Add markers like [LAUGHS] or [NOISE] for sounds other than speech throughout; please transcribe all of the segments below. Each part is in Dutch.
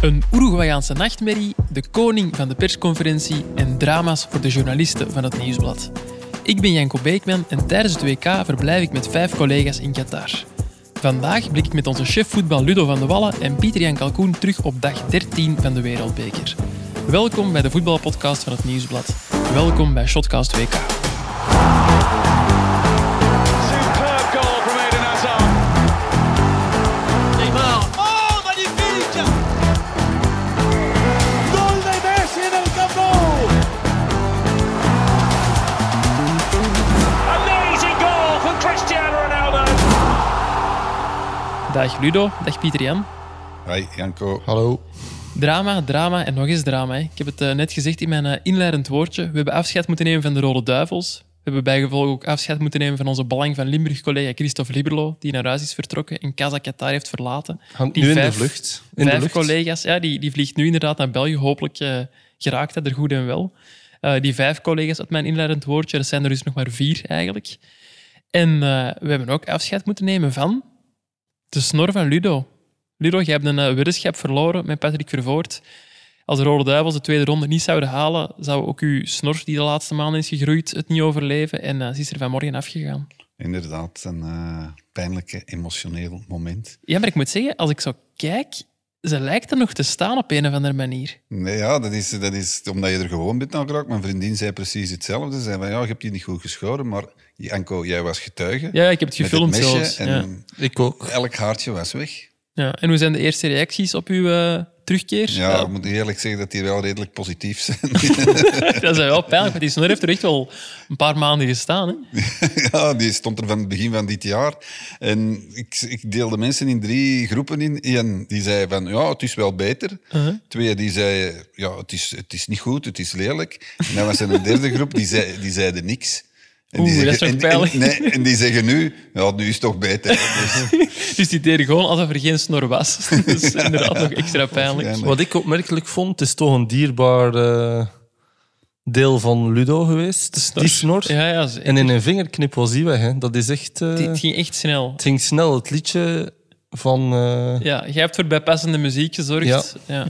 Een Uruguayaanse nachtmerrie, de koning van de persconferentie en drama's voor de journalisten van het Nieuwsblad. Ik ben Janko Beekman en tijdens het WK verblijf ik met vijf collega's in Qatar. Vandaag blik ik met onze chef voetbal Ludo van de Wallen en Pieter-Jan Kalkoen terug op dag 13 van de Wereldbeker. Welkom bij de voetbalpodcast van het Nieuwsblad. Welkom bij Shotcast WK. Dag Ludo, dag Pieter-Jan. Hoi Janko. Hallo. Drama, drama en nog eens drama. Hè. Ik heb het eh, net gezegd in mijn eh, inleidend woordje. We hebben afscheid moeten nemen van de Rode Duivels. We hebben bijgevolg ook afscheid moeten nemen van onze belang van Limburg-collega Christophe Liberlo, die naar huis is vertrokken en Casa Qatar heeft verlaten. Hangt Die nu in vijf- de vlucht. In de Vijf lucht. collega's, ja, die, die vliegt nu inderdaad naar België. Hopelijk eh, geraakt hij er goed en wel. Eh, die vijf collega's uit mijn inleidend woordje, dat zijn er dus nog maar vier eigenlijk. En eh, we hebben ook afscheid moeten nemen van de snor van Ludo. Ludo, jij hebt een eh, weddenschap verloren met Patrick Vervoort. Als de Rode Duivels de tweede ronde niet zouden halen, zou ook uw snor, die de laatste maanden is gegroeid, het niet overleven. En eh, ze is er vanmorgen afgegaan. Inderdaad, een eh pijnlijke, emotioneel moment. Ja, maar ik moet zeggen, als ik zo kijk, ze lijkt er nog te staan op een of andere manier. Nee, ja, dat is, dat is omdat je er gewoon bent aan geraakt. Mijn vriendin zei precies hetzelfde. Ze zei van, ja, je hebt je niet goed geschoren, maar Janko, jij was getuige. Ja, ik heb het gefilmd mesje zelfs. En Ja. Ik ook. elk haartje was weg. Ja. En hoe zijn de eerste reacties op uw eh, terugkeer? Ja, ik moet eerlijk zeggen dat die wel redelijk positief zijn. [LAUGHS] [LAUGHS] dat is wel pijnlijk, want die snor heeft er echt wel een paar maanden gestaan. Hè? [LAUGHS] ja, die stond er van het begin van dit jaar. En ik, ik deelde mensen in drie groepen in. Eén die zei van, ja, het is wel beter. Uh-huh. Twee die zei, ja, het is, het is niet goed, het is lelijk. En dan was er een derde groep, die, zei, die zeiden niks. En die Oeh, dat is zeggen, toch en, pijnlijk? en- nee, en die zeggen nu, ja, nu is het toch beter. Dus, [LAUGHS] Dus die deden gewoon alsof er geen snor was. [LAUGHS] dat is inderdaad nog extra pijnlijk. Wat ik opmerkelijk vond, het is toch een dierbaar eh, deel van Ludo geweest. Die snor. Ja, ja, En in een vingerknip was die weg. Hè. Dat is echt... eh, die- het ging echt snel. het ging snel. Het liedje van... eh, Ja, jij hebt voor bijpassende muziek gezorgd. Ja.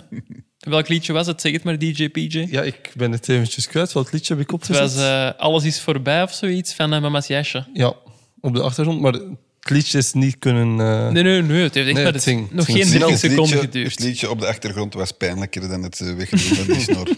Welk liedje was het? Zeg het maar, DJ PJ. ja, ik ben het eventjes kwijt. Welk liedje heb ik Het opgezet? was eh, Alles is voorbij of zoiets van uh, Mama's Jasje. Ja, op de achtergrond. Maar het liedje is niet kunnen... eh, Nee, nee, nee. Het heeft echt Nee, maar het het- ging- nog het geen snel. 30 het, seconden liedje, het geduurd. liedje op de achtergrond was pijnlijker dan het wegdoen van die snor.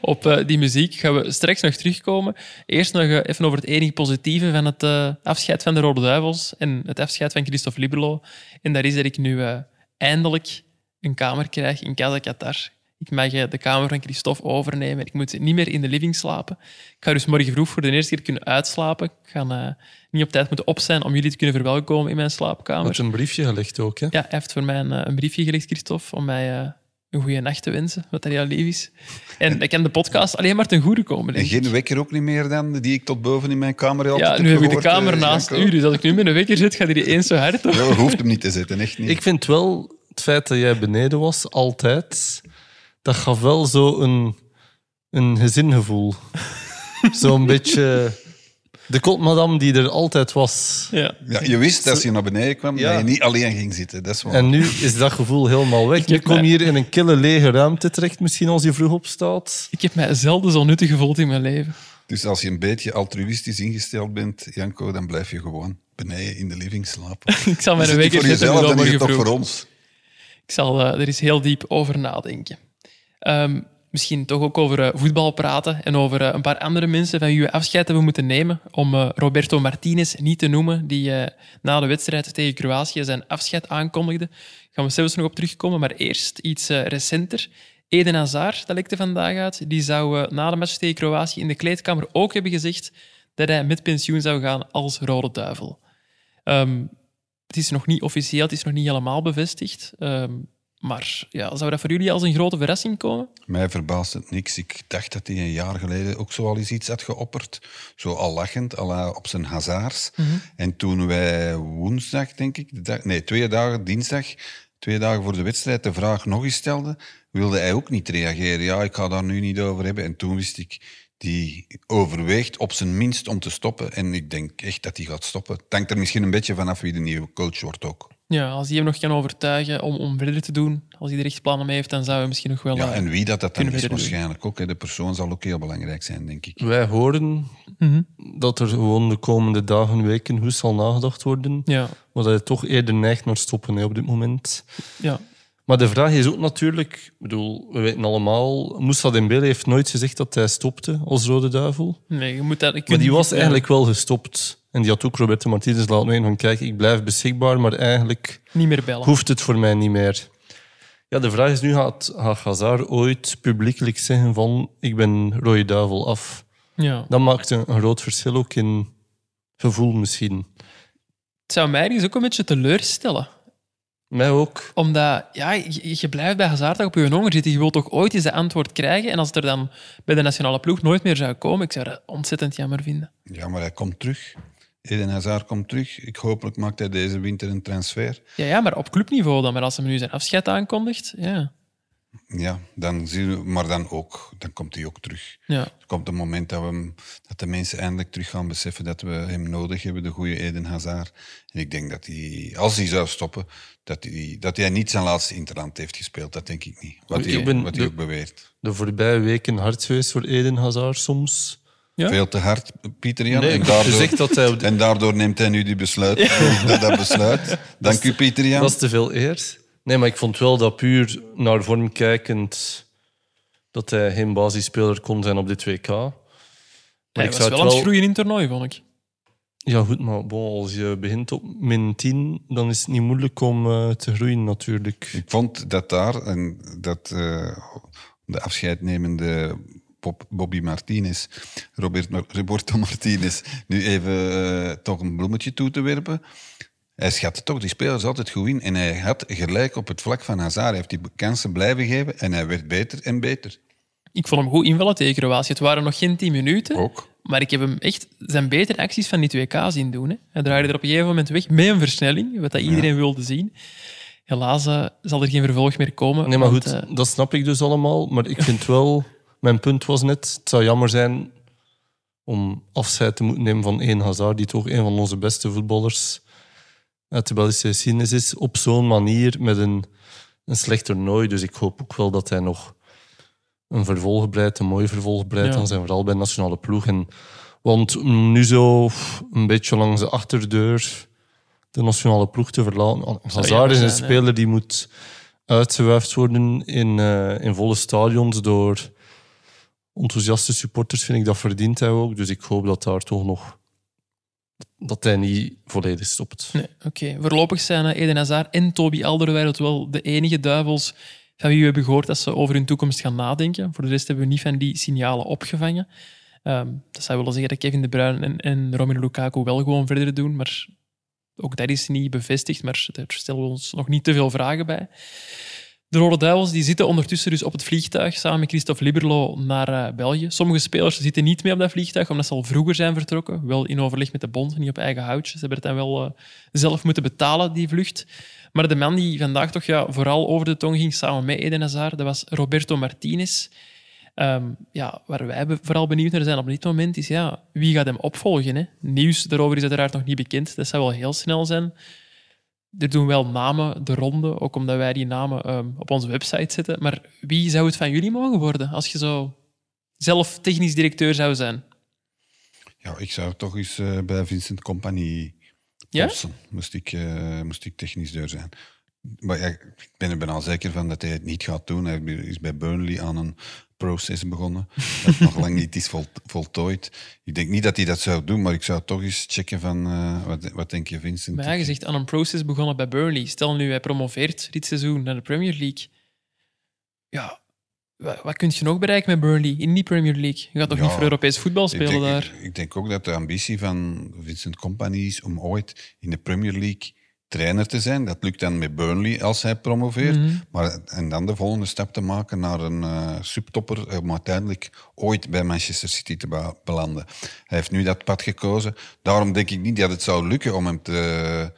Op eh, die muziek gaan we straks nog terugkomen. Eerst nog even over het enige positieve van het eh, afscheid van de Rode Duivels en het afscheid van Christophe Liberlo. En dat is dat ik nu eh, eindelijk een kamer krijg in Casa Qatar. Ik mag eh, de kamer van Christophe overnemen. Ik moet niet meer in de living slapen. Ik ga dus morgen vroeg voor de eerste keer kunnen uitslapen. Ik ga eh, niet op tijd moeten op zijn om jullie te kunnen verwelkomen in mijn slaapkamer. met een briefje gelegd ook. Hè. Ja, hij heeft voor mij een, eh, een briefje gelegd, Christophe, om mij eh, een goede nacht te wensen, wat dat heel lief is. En ik kan de podcast alleen maar ten goede komen. En geen wekker ook niet meer dan, die ik tot boven in mijn kamer altijd Ja, nu heb ik de kamer eh, naast u, dus als ik nu met een wekker zit, gaat hij eens zo hard op. Ja, je hoeft hem niet te zetten, echt niet. Ik vind wel het feit dat jij beneden was, altijd, dat gaf wel zo een, een gezingevoel. [LAUGHS] Zo'n beetje de kotmadam die er altijd was. Ja. Ja, je wist als je naar beneden kwam Ja. dat je niet alleen ging zitten. Dat is waar. En nu is dat gevoel helemaal weg. kom je mij- hier in een kille lege ruimte terecht, misschien als je vroeg opstaat. Ik heb mij zelden zo nuttig gevoeld in mijn leven. Dus als je een beetje altruïstisch ingesteld bent, Janko, dan blijf je gewoon beneden in de living slapen. [LAUGHS] Ik zal mijn niet wekker voor jezelf, wel dan is het toch voor ons. Ik zal eh, er eens heel diep over nadenken. Ehm, misschien toch ook over eh, voetbal praten en over eh, een paar andere mensen van wie we afscheid hebben moeten nemen. Om eh, Roberto Martinez niet te noemen, die na de wedstrijd tegen Kroatië zijn afscheid aankondigde. Daar gaan we zelfs nog op terugkomen, maar eerst iets recenter. Eden Hazard, dat lekte vandaag uit, die zou na de match tegen Kroatië in de kleedkamer ook hebben gezegd dat hij met pensioen zou gaan als Rode Duivel. Ehm, het is nog niet officieel, het is nog niet helemaal bevestigd. Ehm, maar ja, zou dat voor jullie als een grote verrassing komen? Mij verbaast het niks. Ik dacht dat hij een jaar geleden ook zo al eens iets had geopperd. Zo al lachend, al op zijn hazards. En toen wij woensdag, denk ik, de dag, nee, twee dagen, dinsdag, twee dagen voor de wedstrijd, de vraag nog eens stelden, wilde hij ook niet reageren. Ja, ik ga daar nu niet over hebben. En toen wist ik, die overweegt op zijn minst om te stoppen. En ik denk echt dat hij gaat stoppen. Het hangt er misschien een beetje vanaf wie de nieuwe coach wordt ook. Ja, als hij hem nog kan overtuigen om, om verder te doen, als hij er echt plannen mee heeft, dan zou hij misschien nog wel... Ja, eh, en wie dat, dat dan kunnen is, doen. waarschijnlijk ook. Hè. De persoon zal ook heel belangrijk zijn, denk ik. Wij horen Mhm. dat er gewoon de komende dagen, weken, hoe zal nagedacht worden. Ja, Maar dat je toch eerder neigt naar stoppen hè, op dit moment. ja. Maar de vraag is ook natuurlijk, ik bedoel, we weten allemaal, Moussa Dembele heeft nooit gezegd dat hij stopte als Rode Duivel. Nee, je moet dat... je Maar die niet- was ja. eigenlijk wel gestopt. En die had ook Roberto Martinez laten weten van, kijk, ik blijf beschikbaar, maar eigenlijk Niet meer bellen. hoeft het voor mij niet meer. Ja, de vraag is nu, gaat, gaat Hazard ooit publiekelijk zeggen van, ik ben Rode Duivel af? Ja. Dat maakt een, een groot verschil ook in gevoel misschien. Het zou mij dus ook een beetje teleurstellen. Mij ook. Omdat, ja, je, je blijft bij Hazard op je honger zitten. Je wilt toch ooit eens de antwoord krijgen. En als het er dan bij de nationale ploeg nooit meer zou komen, ik zou dat ontzettend jammer vinden. Ja, maar hij komt terug. Eden Hazard komt terug. Ik hopelijk maakt hij deze winter een transfer. Ja, ja, maar op clubniveau dan. Maar als hij nu zijn afscheid aankondigt, ja. Ja, dan zien we, maar dan ook, dan komt hij ook terug. ja. Er komt een moment dat, we, hem- dat de mensen eindelijk terug gaan beseffen dat we hem nodig hebben, de goede Eden Hazard. En ik denk dat hij, als hij zou stoppen, dat hij, dat hij niet zijn laatste interland heeft gespeeld. Dat denk ik niet. Wat hij, ben wat hij de- ook beweert. De voorbije weken hard geweest voor Eden Hazard soms. Ja? Veel te hard, Pieter Jan. Nee, en, daardoor, gezegd dat hij op de- en daardoor neemt hij nu die besluit. [LAUGHS] dat, dat besluit. Dank u, Pieter Jan. Dat is te veel eer. Nee, maar ik vond wel dat puur naar vorm kijkend dat hij geen basisspeler kon zijn op dit WK. Maar Hij ik was zou wel het aan het groeien in het toernooi, vond ik. Ja, goed, maar bon, als je begint op min 10, dan is het niet moeilijk om eh, te groeien natuurlijk. Ik vond dat daar, en dat eh, de afscheidnemende Bob- Bobby Martinez, Robert, Roberto Martinez, nu even eh, toch een bloemetje toe te werpen. Hij schatte toch die spelers altijd goed in. En hij had gelijk op het vlak van Hazard. Hij heeft die kansen blijven geven en hij werd beter en beter. Ik vond hem goed invallen tegen Kroatië. Het waren nog geen 10 minuten. Ook. Maar ik heb hem echt zijn betere acties van die 2K zien doen. Hè. Hij draaide er op een gegeven moment weg met een versnelling, wat dat iedereen wilde zien. Helaas eh, zal er geen vervolg meer komen. Nee, maar want, goed, eh, dat snap ik dus allemaal. Maar ik vind wel, mijn punt was net, het zou jammer zijn om afscheid te moeten nemen van één Hazard, die toch een van onze beste voetballers uit de Belgische geschiedenis is, op zo'n manier met een, een slecht toernooi. Dus ik hoop ook wel dat hij nog een vervolg breidt, een mooi vervolg breidt Ja. aan zijn vooral bij de nationale ploeg. En, want nu zo een beetje langs de achterdeur de nationale ploeg te verlaten. Hazard is een speler die moet uitgewuifd worden in, eh, in volle stadions door enthousiaste supporters, vind ik. Dat verdient hij ook. Dus ik hoop dat daar toch nog... Dat hij niet volledig stopt. Nee, oké. Voorlopig zijn eh, Eden Hazard en Toby Alderweireld wel de enige duivels van wie we hebben gehoord dat ze over hun toekomst gaan nadenken. Voor de rest hebben we niet van die signalen opgevangen. Ehm, dat zou willen zeggen dat Kevin De Bruyne en, en Romelu Lukaku wel gewoon verder doen, maar ook dat is niet bevestigd, maar daar stellen we ons nog niet te veel vragen bij. De Rode Duivels die zitten ondertussen dus op het vliegtuig samen met Christophe Liberlo naar eh, België. Sommige spelers zitten niet mee op dat vliegtuig, omdat ze al vroeger zijn vertrokken. Wel in overleg met de bond, niet op eigen houtje. Ze hebben het dan wel eh, zelf moeten betalen, die vlucht. Maar de man die vandaag toch ja, vooral over de tong ging, samen met Eden Hazard, dat was Roberto Martinez. Ehm, ja, waar wij vooral benieuwd naar zijn op dit moment, is ja, wie gaat hem opvolgen? Hè? Nieuws daarover is uiteraard nog niet bekend. Dat zou wel heel snel zijn. Er doen wel namen de ronde, ook omdat wij die namen ehm, op onze website zetten. Maar wie zou het van jullie mogen worden als je zo zelf technisch directeur zou zijn? Ja, ik zou toch eens eh, bij Vincent Company Ja? polsen. Moest ik, eh, moest ik technisch deur zijn. Maar ja, ik ben er bijna zeker van dat hij het niet gaat doen. Hij is bij Burnley aan een proces begonnen. Dat nog lang niet is vol, voltooid. Ik denk niet dat hij dat zou doen, maar ik zou toch eens checken van... eh, wat, wat denk je, Vincent? Maar ja, je zegt aan een proces begonnen bij Burnley. Stel nu, hij promoveert dit seizoen naar de Premier League. Ja, wat, wat kun je nog bereiken met Burnley in die Premier League? Je gaat toch Ja, niet voor Europees voetbal Ik spelen denk, daar? ik, ik denk ook dat de ambitie van Vincent Company is om ooit in de Premier League trainer te zijn. Dat lukt dan met Burnley als hij promoveert. Mhm. maar, en dan de volgende stap te maken naar een eh, subtopper om uiteindelijk ooit bij Manchester City te belanden. Hij heeft nu dat pad gekozen. Daarom denk ik niet dat het zou lukken om hem te,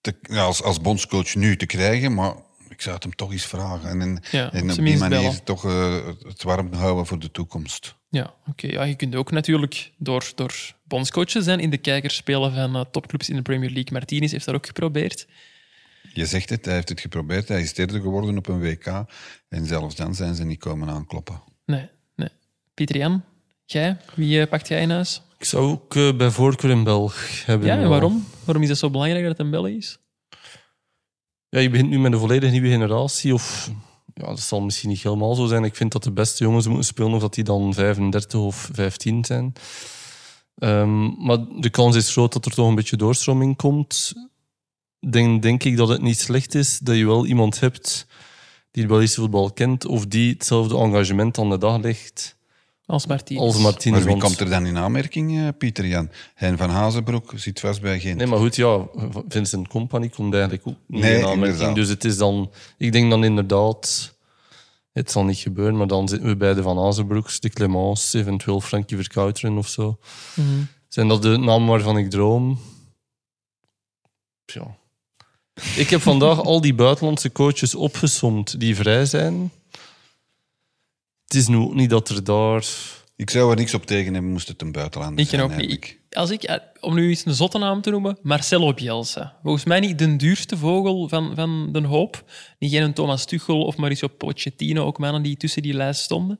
te, als, als bondscoach nu te krijgen, maar ik zou het hem toch eens vragen. En, en, Ja, op en op zijn die manier bellen. toch eh, het warm houden voor de toekomst. Ja, oké. Ja, je kunt ook natuurlijk door, door bondscoach te zijn in de kijkers spelen van eh, topclubs in de Premier League. Martinez heeft dat ook geprobeerd. Je zegt het, hij heeft het geprobeerd. Hij is derde geworden op een WK. En zelfs dan zijn ze niet komen aankloppen. Nee, nee. Pieter Jan, jij? Wie eh, pakt jij in huis? Ik zou ook bij voorkeur een Belg hebben. Ja, en waarom? Waarom is het zo belangrijk dat het een Belg is? Ja, je begint nu met een volledig nieuwe generatie. Of ja, dat zal misschien niet helemaal zo zijn. Ik vind dat de beste jongens moeten spelen, of dat die dan 35 of 15 zijn. Ehm, maar de kans is groot dat er toch een beetje doorstroming komt. Dan denk ik dat het niet slecht is dat je wel iemand hebt die het Belgische voetbal kent, of die hetzelfde engagement aan de dag legt Als Martinez. als Martinez. Maar wie Want- komt er dan in aanmerking, eh, Pieter Jan? Hein van Hazenbroek zit vast bij Gent. Nee, maar goed, ja, Vincent Company komt eigenlijk ook niet Nee, in aanmerking. inderdaad. Dus het is dan... Ik denk dan inderdaad... Het zal niet gebeuren, maar dan zitten we bij de Van Azenbroeks, de Clemens, eventueel Frankie Verkouteren of zo. Mhm. Zijn dat de namen waarvan ik droom? Ja. Ik heb vandaag al die buitenlandse coaches opgesomd die vrij zijn. Het is nu ook niet dat er daar... Ik zou er niks op tegen hebben, moest het een buitenlander Ik zijn. ook niet. Als ik, om nu eens een zotte naam te noemen, Marcelo Bielsa. Volgens mij niet de duurste vogel van, van de hoop. Niet geen Thomas Tuchel of Mauricio Pochettino, ook mannen die tussen die lijst stonden.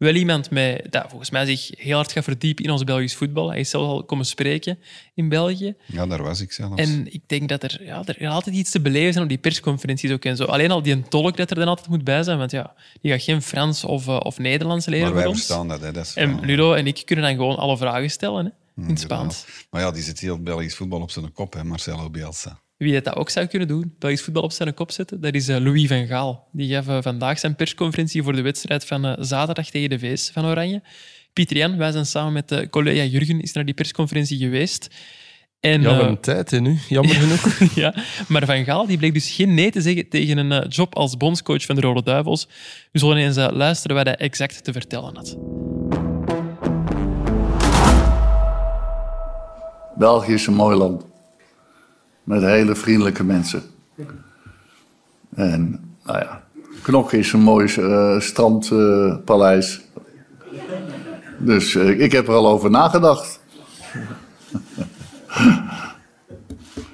Wel iemand met, dat volgens mij zich heel hard gaat verdiepen in ons Belgisch voetbal. Hij is zelf al komen spreken in België. Ja, daar was ik zelfs. En ik denk dat er, ja, er altijd iets te beleven zijn op die persconferenties ook en zo. Alleen al die een tolk dat er dan altijd moet bij zijn, want ja, die gaat geen Frans of, eh, of Nederlands leren maar wij verstaan dat. Hè. dat is En Ludo en ik kunnen dan gewoon alle vragen stellen hè, in het. Spaans. Maar ja, die zit heel Belgisch voetbal op zijn kop, hè, Marcelo Bielsa. Wie dat ook zou kunnen doen, Belgisch voetbal op zijn kop zetten, dat is eh, Louis van Gaal. Die gaf eh, vandaag zijn persconferentie voor de wedstrijd van eh, zaterdag tegen de VS van Oranje. Pieter Jan, wij zijn samen met eh, collega Jurgen is naar die persconferentie geweest. En, Ja, we eh, hebben tijd hè, nu, jammer [LAUGHS] genoeg. [LAUGHS] ja, maar Van Gaal die bleek dus geen nee te zeggen tegen een eh, job als bondscoach van de Rode Duivels. We zullen eens luisteren wat hij exact te vertellen had. België is een mooi land. Met hele vriendelijke mensen. En, nou ja, Knokke is een mooi eh, strandpaleis. dus eh, ik heb er al over nagedacht. [LAUGHS]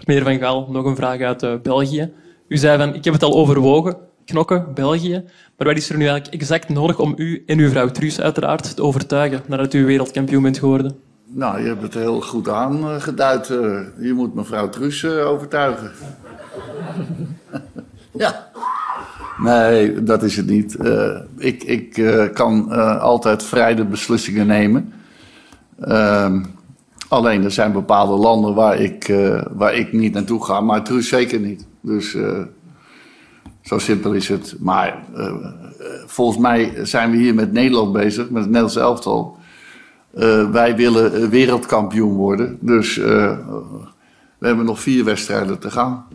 Meneer Van Gaal, nog een vraag uit eh, België. U zei van, ik heb het al overwogen, knokken, België. Maar wat is er nu eigenlijk exact nodig om u en uw vrouw Truus uiteraard te overtuigen nadat u wereldkampioen bent geworden? Nou, je hebt het heel goed aangeduid. eh. je moet mevrouw Truus eh, overtuigen. [LAUGHS] ja. Nee, dat is het niet. Eh, ik ik kan altijd vrij de beslissingen nemen. Ehm, alleen er zijn bepaalde landen waar ik, waar ik niet naartoe ga, maar Truus zeker niet. Dus zo simpel is het. Maar volgens mij zijn we hier met Nederland bezig, met het Nederlands elftal. Eh, wij willen eh, wereldkampioen worden. Dus eh, we hebben nog vier wedstrijden te gaan.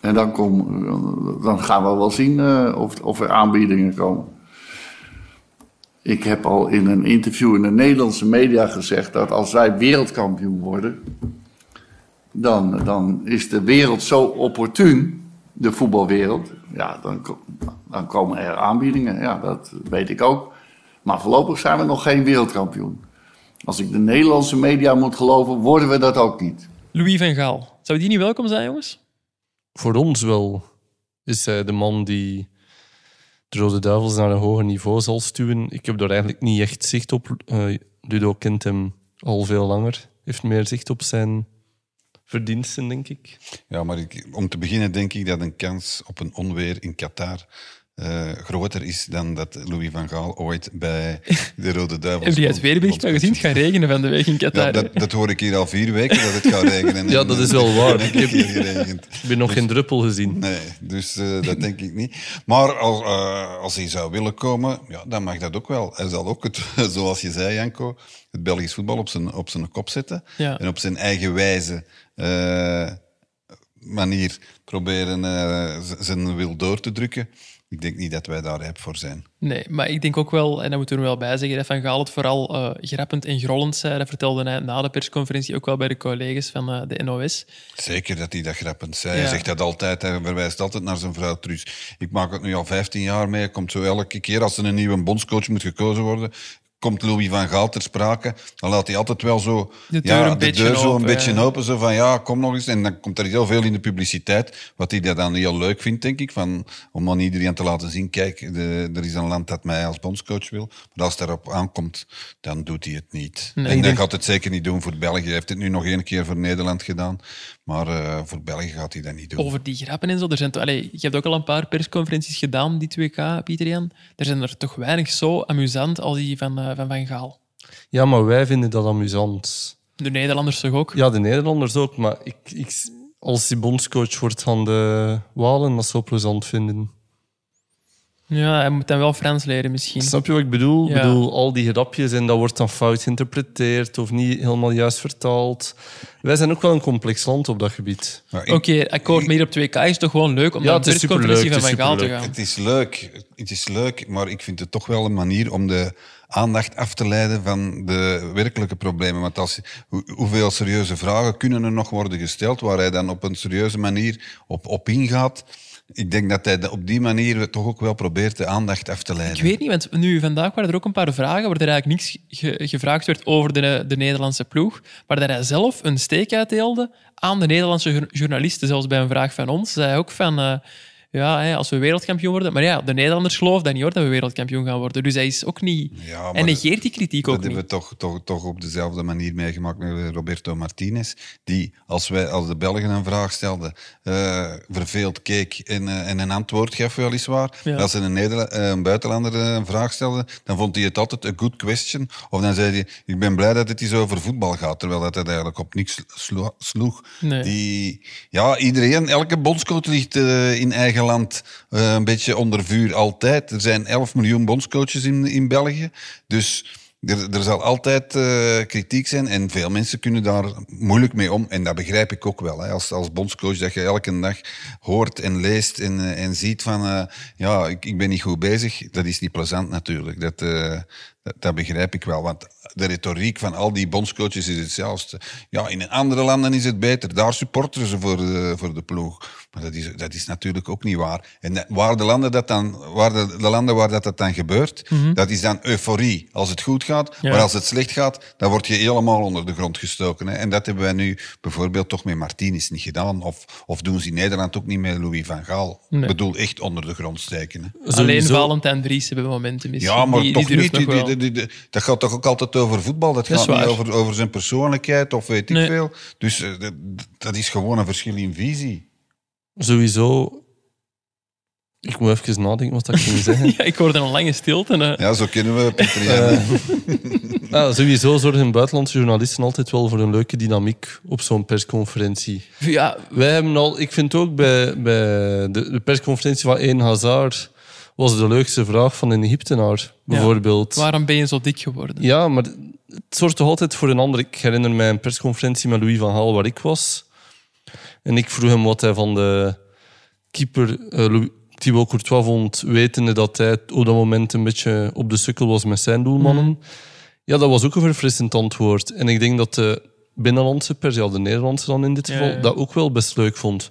En dan, dan gaan we wel zien of, of er aanbiedingen komen. Ik heb al in een interview in de Nederlandse media gezegd dat als wij wereldkampioen worden, dan, dan is de wereld zo opportun, de voetbalwereld. Ja, dan, dan komen er aanbiedingen. Ja, dat weet ik ook. Maar voorlopig zijn we nog geen wereldkampioen. Als ik de Nederlandse media moet geloven, worden we dat ook niet. Louis van Gaal. Zou die niet welkom zijn, jongens? Voor ons wel is hij de man die de Rode Duivels naar een hoger niveau zal stuwen. Ik heb daar eigenlijk niet echt zicht op. Eh, Ludo kent hem al veel langer. Heeft meer zicht op zijn verdiensten, denk ik. Ja, maar ik, om te beginnen denk ik dat een kans op een onweer in Qatar eh, groter is dan dat Louis van Gaal ooit bij de Rode Duivels... Heb je het weerbericht al gezien? Het gaat regenen van de week in Qatar. Ja, dat, dat hoor ik hier al vier weken, dat het gaat regenen. [LAUGHS] Ja, En, dat is wel waar. Ik heb nog geen druppel gezien. Nee, dus eh, dat denk ik niet. Maar als, eh, als hij zou willen komen, ja, dan mag dat ook wel. Hij zal ook, het, [LAUGHS] zoals je zei, Janko, het Belgisch voetbal op zijn, op zijn kop zetten. Ja. En op zijn eigen wijze eh, manier proberen eh, zijn wil door te drukken. Ik denk niet dat wij daar rijp voor zijn. Nee, maar ik denk ook wel, en dat moeten we er wel bij zeggen, dat Van Gaal het vooral eh, grappend en grollend zei. Dat vertelde hij na de persconferentie ook wel bij de collega's van eh, de NOS. Zeker dat hij dat grappend zei. Ja. Hij zegt dat altijd. Hij verwijst altijd naar zijn vrouw Truus. Ik maak het nu al 15 jaar mee. Hij komt zo elke keer als er een nieuwe bondscoach moet gekozen worden, komt Louis van Gaal ter sprake, dan laat hij altijd wel zo De deur ja, een de beetje deur zo een open, beetje ja. open. Zo van ja, kom nog eens. En dan komt er heel veel in de publiciteit. Wat hij dan heel leuk vindt, denk ik. Van, om aan iedereen te laten zien: kijk, de, er is een land dat mij als bondscoach wil. Maar als het erop aankomt, dan doet hij het niet. Nee, en hij denk- gaat het zeker niet doen voor België. Hij heeft het nu nog één keer voor Nederland gedaan. Maar eh, voor België gaat hij dat niet doen. Over die grappen en zo. Er zijn allee, je hebt ook al een paar persconferenties gedaan, die 2K, Pieter Jan. Er zijn er toch weinig zo amusant als die van eh, Van, van Gaal. Ja, maar wij vinden dat amusant. De Nederlanders toch ook? Ja, de Nederlanders ook, maar ik, ik, als die bondscoach wordt van de Walen, dat zou plezant vinden. Ja, hij moet dan wel Frans leren misschien. Snap je wat ik bedoel? Ja. Ik bedoel, al die grapjes en dat wordt dan fout geïnterpreteerd of niet helemaal juist vertaald. Wij zijn ook wel een complex land op dat gebied. Maar ik- Oké, akkoord, maar hier op 2K is toch gewoon leuk om Ja, naar is persconferentie van Van Gaal te gaan. Het is leuk, het is leuk, maar ik vind het toch wel een manier om de aandacht af te leiden van de werkelijke problemen. Want als, hoe- hoeveel serieuze vragen kunnen er nog worden gesteld waar hij dan op een serieuze manier op, op ingaat? Ik denk dat hij op die manier toch ook wel probeert de aandacht af te leiden. Ik weet niet, want nu vandaag waren er ook een paar vragen waar er eigenlijk niks ge- gevraagd werd over de, de Nederlandse ploeg, maar dat hij zelf een steek uitdeelde aan de Nederlandse jour- journalisten. Zelfs bij een vraag van ons zei hij ook van... eh, ja, hè, als we wereldkampioen worden... Maar ja, de Nederlanders geloven dat niet hoor, dat we wereldkampioen gaan worden. Dus hij is ook niet... Ja, en negeert die kritiek Dat ook hebben niet. we toch, toch, toch op dezelfde manier meegemaakt met Roberto Martinez. Die, als, wij, als de Belgen een vraag stelden, eh, verveeld keek en, eh, en een antwoord gaf, weliswaar. Ja. Als ze een, Nederla- eh, een buitenlander een vraag stelde, dan vond hij het altijd een good question. Of dan zei hij, ik ben blij dat het eens over voetbal gaat, terwijl dat het eigenlijk op niks slo- sloeg. Nee. Die, ja, iedereen, elke bondscoach ligt in eigen land eh, een beetje onder vuur, altijd. Er zijn 11 miljoen bondscoaches in, in België, dus er, er zal altijd eh, kritiek zijn en veel mensen kunnen daar moeilijk mee om. En dat begrijp ik ook wel. Hè. Als, als bondscoach dat je elke dag hoort en leest en, eh, en ziet van... ja, ik, ik ben niet goed bezig. Dat is niet plezant natuurlijk. Dat, dat, dat begrijp ik wel. Want de retoriek van al die bondscoaches is hetzelfde. Ja, in andere landen is het beter. Daar supporteren ze voor de, voor de ploeg. Maar dat is, dat is natuurlijk ook niet waar. En waar de landen, dat dan, waar de, de landen waar dat, dat dan gebeurt, dat is dan euforie als het goed gaat. Ja. Maar als het slecht gaat, dan word je helemaal onder de grond gestoken. Hè. En dat hebben wij nu bijvoorbeeld toch met Martinez niet gedaan. Of, of doen ze in Nederland ook niet met Louis van Gaal. Nee. Ik bedoel, echt onder de grond steken. Hè. Alleen Valentijn Dries hebben momenten misschien. Ja, maar die, toch die niet. nog Die- wel. die- die- die- dat gaat toch ook altijd over voetbal? Dat gaat niet over, over zijn persoonlijkheid of weet ik Nee. veel. Dus eh, dat, dat is gewoon een verschil in visie. Sowieso... Ik moet even nadenken wat dat ik ging [LAUGHS] zeggen. Ja, ik hoorde een lange stilte. eh. Ja, zo kennen we. Ja, [LAUGHS] sowieso zorgen buitenlandse journalisten altijd wel voor een leuke dynamiek op zo'n persconferentie. Ja, Wij hebben al, ik vind ook bij, bij de, de persconferentie van Een Hazard was de leukste vraag van een Egyptenaar, bijvoorbeeld. waarom ben je zo dik geworden? Ja, maar het zorgt toch altijd voor een ander. Ik herinner mij een persconferentie met Louis van Gaal waar ik was. En ik vroeg hem wat hij van de keeper eh, Thibaut Courtois vond, wetende dat hij op dat moment een beetje op de sukkel was met zijn doelmannen. Ja, dat was ook een verfrissend antwoord. En ik denk dat de binnenlandse pers, ja, de Nederlandse dan in dit Ja, geval, ja. dat ook wel best leuk vond.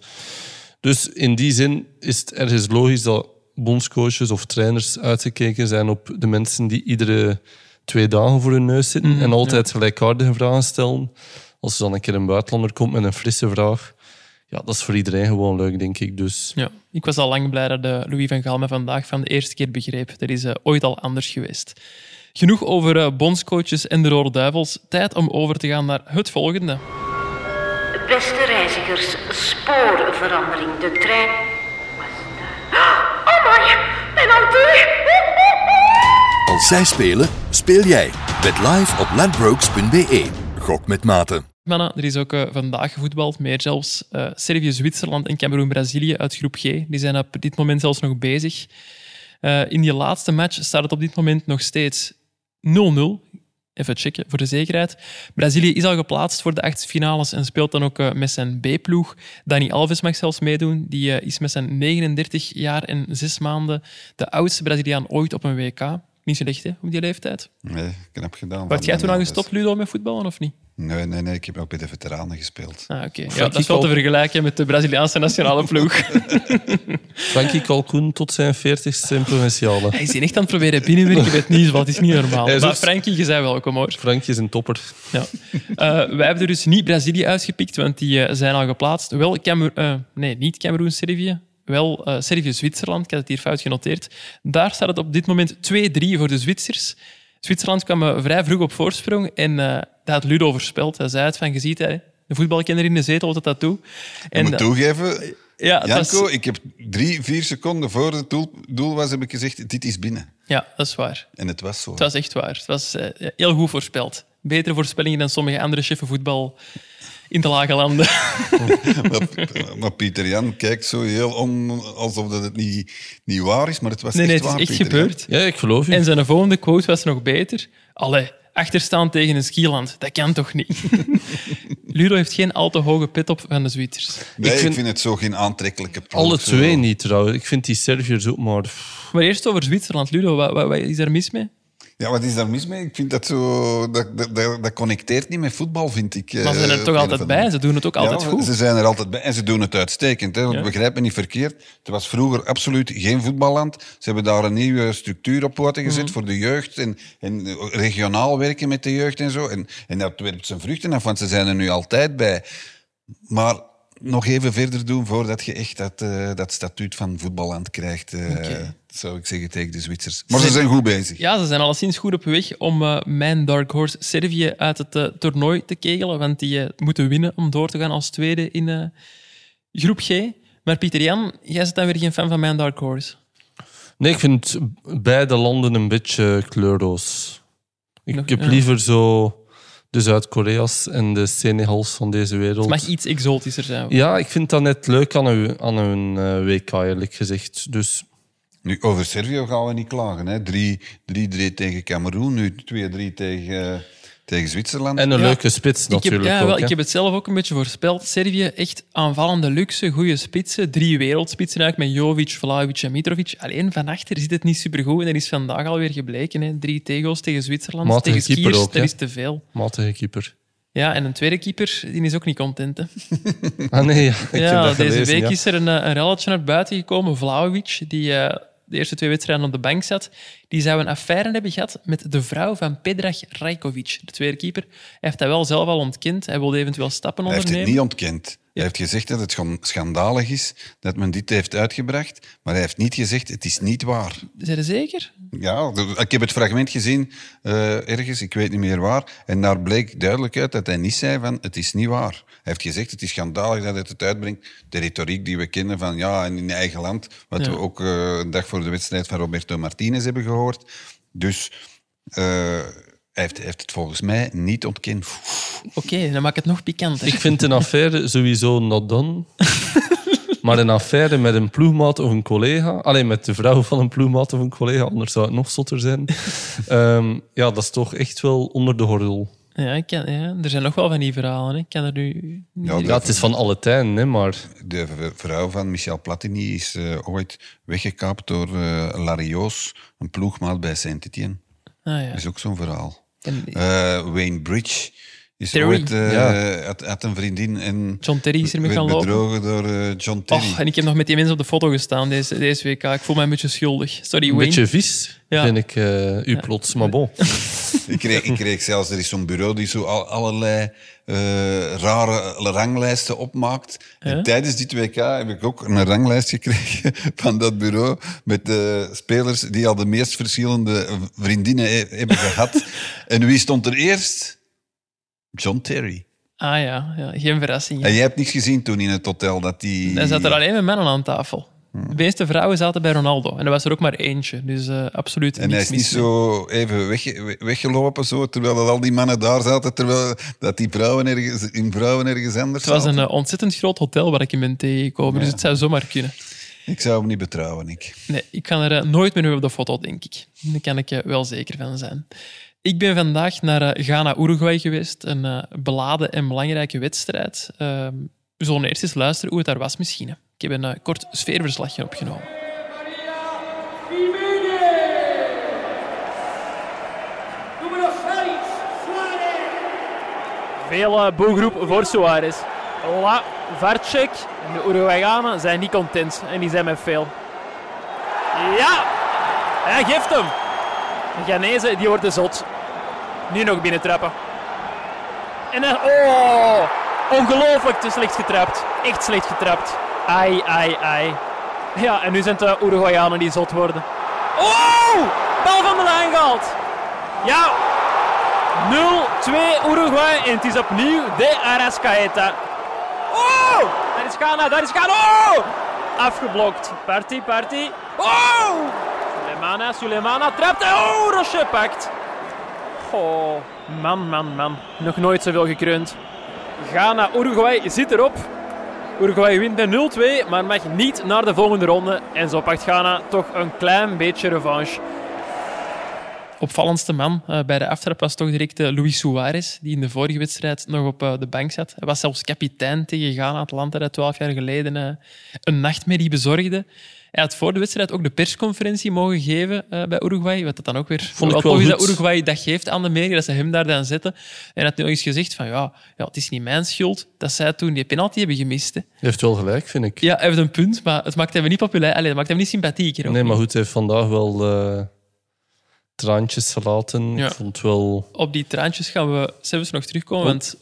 Dus in die zin is het ergens logisch dat bondscoaches of trainers uitgekeken zijn op de mensen die iedere twee dagen voor hun neus zitten Mhm, en altijd gelijkaardige vragen stellen. Als er dan een keer een buitenlander komt met een frisse vraag, ja, dat is voor iedereen gewoon leuk, denk ik. Dus Ja, ik was al lang blij dat de Louis van Gaal me vandaag van de eerste keer begreep. Dat is eh, ooit al anders geweest. Genoeg over eh, bondscoaches en de Rode Duivels. Tijd om over te gaan naar het volgende. Beste reizigers, spoorverandering. De trein Als zij spelen, speel jij. Bet live op ladbrokes.be. Gok met mate. Mannen, er is ook eh, vandaag gevoetbald, meer zelfs. Eh, Servië, Zwitserland en Cameroen-Brazilië uit groep G. Die zijn op dit moment zelfs nog bezig. Eh, in die laatste match staat het op dit moment nog steeds 0-0. Even checken voor de zekerheid. Brazilië is al geplaatst voor de achtste finales en speelt dan ook eh, met zijn B-ploeg. Dani Alves mag zelfs meedoen. Die eh, is met zijn 39 jaar en 6 maanden de oudste Braziliaan ooit op een WK. Niet slecht, hè, op die leeftijd. Nee, knap gedaan. Van jij toen al gestopt, Ludo, met voetballen, of niet? Nee, nee, nee, ik heb ook bij de veteranen gespeeld. Ah, oké. Ja, dat is wel te vergelijken met de Braziliaanse nationale ploeg. [LAUGHS] Frankie Kalkoen tot zijn 40ste in provinciale. Hij is hier echt aan het proberen binnenwerken het nieuws, wat is niet normaal. Is Maar ook- Frankie, je zei welkom hoor. Frankie is een topper. Ja. Eh, wij hebben er dus niet Brazilië uitgepikt, want die eh, zijn al geplaatst. Wel Camer eh, nee, niet Cameroen, Servië. Wel eh Servië, Zwitserland. Ik had het hier fout genoteerd. Daar staat het op dit moment 2-3 voor de Zwitsers. Zwitserland kwam vrij vroeg op voorsprong en eh dat had Ludo voorspeld. Hij zei het van, je ziet, hè, de voetbalkenner in de zetel wat dat doet. En, moet toegeven, ja, Janko, ik heb drie, vier seconden voor het doel, doel was, heb ik gezegd, dit is binnen. ja, dat is waar. En het was zo. Het was echt waar. Het was eh, heel goed voorspeld. Betere voorspellingen dan sommige andere cheffen voetbal in de lage landen. [LAUGHS] maar, maar Pieter Jan kijkt zo heel om, alsof dat het niet, niet waar is, maar het was Nee, nee, echt het is echt Pieter Jan. gebeurd. Ja, ik geloof u. En zijn volgende quote was nog beter. Allee, achterstaan tegen een skiland, dat kan toch niet? [LAUGHS] Ludo heeft geen al te hoge pit op van de Zwitsers. Nee, ik vind- vind, het zo geen aantrekkelijke ploeg. Alle twee niet trouwens. Ik vind die Serviërs ook maar... Maar eerst over Zwitserland. Ludo, wat, wat, wat is er mis mee? Ja, wat is daar mis mee? Ik vind dat zo... Dat, dat, dat, connecteert niet met voetbal, vind ik. Maar ze zijn eh, er op toch altijd bij? Ze doen het ook altijd ja, goed. Ze zijn er altijd bij en ze doen het uitstekend. Hè? Want Ja. Begrijp me niet verkeerd. Het was vroeger absoluut geen voetballand. Ze hebben daar een nieuwe structuur op poten gezet Mhm. voor de jeugd en, en regionaal werken met de jeugd en zo. En, en dat werpt zijn vruchten af, want ze zijn er nu altijd bij. Maar nog even verder doen voordat je echt dat, eh, dat statuut van voetballand krijgt, eh, zou ik zeggen tegen de Zwitsers. Maar ze zijn goed bezig. Ja, ze zijn alleszins goed op weg om eh, mijn Dark Horse Servië uit het toernooi te kegelen. Want die moeten winnen om door te gaan als tweede in eh, groep G. Maar Pieter Jan, jij bent dan weer geen fan van mijn Dark Horse. Nee, ik vind beide landen een beetje kleurloos. Ik Nog- heb liever zo de Zuid-Korea's en de Senegals van deze wereld. Het mag iets exotischer zijn. Ja, ik vind dat net leuk aan hun, aan hun eh, WK, eerlijk gezegd. Dus Nu, over Servië gaan we niet klagen. hè. 3-3 tegen Cameroen, nu 2-3 tegen, tegen Zwitserland. En een Ja. leuke spits Ik heb, natuurlijk ja, ook. wel, hè. ik heb het zelf ook een beetje voorspeld. Servië, echt aanvallende luxe, goede spitsen. Drie wereldspitsen eigenlijk, met Jovic, Vlahovic en Mitrovic. Alleen van achter zit het niet supergoed. En dat is vandaag alweer gebleken. Hè. Drie tegels tegen Zwitserland. Matige tegen ook, dat is te veel. Matige keeper. Ja, en een tweede keeper, die is ook niet content. Hè. [LAUGHS] Ah nee, ja, ik heb ja, dat deze gelezen, week ja. is er een, eh, een relletje naar buiten gekomen. Vlahovic, die eh, de eerste twee wedstrijden op de bank zat, die zou een affaire hebben gehad met de vrouw van Pedrag Rajkovic, de tweede keeper. Hij heeft dat wel zelf al ontkend. Hij wilde eventueel stappen Hij heeft het ondernemen. niet ontkend. Hij heeft gezegd dat het schan- schandalig is dat men dit heeft uitgebracht, maar hij heeft niet gezegd het is niet waar. Zijn er zeker? Ja, ik heb het fragment gezien eh, ergens, ik weet niet meer waar, en daar bleek duidelijk uit dat hij niet zei van het is niet waar. Hij heeft gezegd het is schandalig dat het het uitbrengt. De retoriek die we kennen van ja, en in eigen land, wat Ja. we ook eh, een dag voor de wedstrijd van Roberto Martinez hebben gehoord. Dus eh, hij, heeft, hij heeft het volgens mij niet ontkend. Oké, dan maak ik het nog pikanter. Ik vind een affaire sowieso not done. [LAUGHS] maar een affaire met een ploegmaat of een collega, alleen met de vrouw van een ploegmaat of een collega, anders zou het nog zotter zijn. [LAUGHS] Ehm, ja, dat is toch echt wel onder de gordel. Ja, ik ja, er zijn nog wel van die verhalen. Hè. Ik kan er nu... Ja, het is van alle tijden, hè, maar De vrouw van Michel Platini is eh, ooit weggekaapt door eh Larios, een ploegmaat bij Saint-Étienne. Ah, ja. Dat is ook zo'n verhaal. En Eh, Wayne Bridge is Terry. ooit eh, Ja. had, had een vriendin en John Terry is ermee gaan lopen. bedrogen door eh, John Terry. Och, en ik heb nog met die mensen op de foto gestaan deze, deze week. Ik voel me een beetje schuldig. Sorry, een Wayne. beetje vies Ja. vind ik eh, u plots. Maar bon. Ik, kreeg, ik kreeg zelfs, er is zo'n bureau die zo al, allerlei eh, rare ranglijsten opmaakt. En tijdens dit WK heb ik ook een ranglijst gekregen [LAUGHS] van dat bureau met de spelers die al de meest verschillende vriendinnen he- hebben gehad. en wie stond er eerst? John Terry. Ah ja, ja, geen verrassing. En jij hebt niks gezien toen in het hotel dat die... Hij zat er alleen met mannen aan tafel. De meeste vrouwen zaten bij Ronaldo. En er was er ook maar eentje. Dus eh, absoluut En hij is niet zo even wegge- weggelopen, zo, terwijl dat al die mannen daar zaten, terwijl dat die vrouwen ergens, in vrouwen ergens anders Het was een zaten. eh, ontzettend groot hotel waar ik in ben tegengekomen. Dus het zou zomaar kunnen. Ik zou hem niet betrouwen, ik. Nee, ik kan er eh, nooit meer op de foto, denk ik. Daar kan ik er wel zeker van zijn. Ik ben vandaag naar eh, Ghana-Uruguay geweest. Een eh, beladen en belangrijke wedstrijd. Ehm, we zullen eerst eens luisteren hoe het daar was misschien. Ik heb een eh, kort sfeerverslagje opgenomen. Veel uh, boegroep voor Suarez. La Varcek en de Uruguayanen zijn niet content en die zijn met veel. Ja, hij geeft hem. De Ghanese die worden zot. Nu nog binnentrappen. En dan, oh, ongelooflijk te slecht getrapt. Echt slecht getrapt. Ai, ai, ai. Ja, en nu zijn de Uruguayanen die zot worden. Oh, bal van de lijn gehaald. Ja, 0-2 Uruguay en het is opnieuw de Arascaeta. Oh, daar is Ghana, daar is Ghana. Oh, afgeblokt. Party, party. Oh, Sulemana, Sulemana trapt. Oh, Roche pakt. Oh, man, man, man. Nog nooit zoveel gekreund. Ghana, Uruguay zit erop. Uruguay wint met 0-2, maar mag niet naar de volgende ronde. En zo pakt Ghana toch een klein beetje revanche. Opvallendste man uh, bij de aftrap was toch direct uh, Luis Suarez, die in de vorige wedstrijd nog op uh, de bank zat. Hij was zelfs kapitein tegen Ghana, Atlanta, dat twaalf jaar geleden een nachtmerrie bezorgde. Hij had voor de wedstrijd ook de persconferentie mogen geven bij Uruguay. Wat dat dan ook weer... Vond ik wel is goed. dat Uruguay dat geeft aan de media, dat ze hem daar dan zetten. En hij had nog eens gezegd van ja, ja, het is niet mijn schuld dat zij toen die penalty hebben gemist. Hè. Hij heeft wel gelijk, vind ik. Ja, hij heeft een punt, maar het maakt hem niet populair. Allee, het maakt hem niet sympathieker. of Nee, maar goed, hij heeft vandaag wel eh, traantjes gelaten. Ja. Ik vond wel... op die traantjes gaan we zelfs nog terugkomen. Want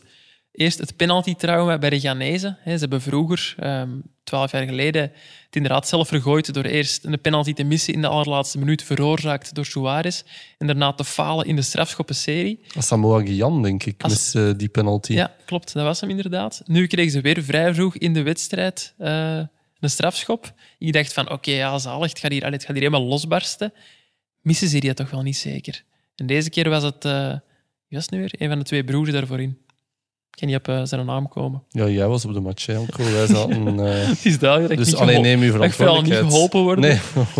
eerst het penalty-trauma bij de Ghanese. Ze hebben vroeger, ehm, twaalf jaar geleden, het inderdaad zelf vergooid door eerst een penalty te missen in de allerlaatste minuut, veroorzaakt door Suarez. En daarna te falen in de strafschoppenserie. Samoa Gyan, denk ik, met eh, die penalty. Ja, klopt. Dat was hem inderdaad. Nu kregen ze weer vrij vroeg in de wedstrijd eh, een strafschop. Ik dacht van, oké, ja, zalig. Het gaat, hier, het gaat hier helemaal losbarsten. Missen ze die toch wel niet zeker. En deze keer was het... eh wie was het nu weer? Een van de twee broers daarvoor in. Ik kan niet op eh, zijn naam komen. Ja, jij was op de match, hè. Wij zaten... [LAUGHS] eh, Het is duidelijk dat dus alleen neem uw dat ik vooral niet verantwoordelijkheid. geholpen worden.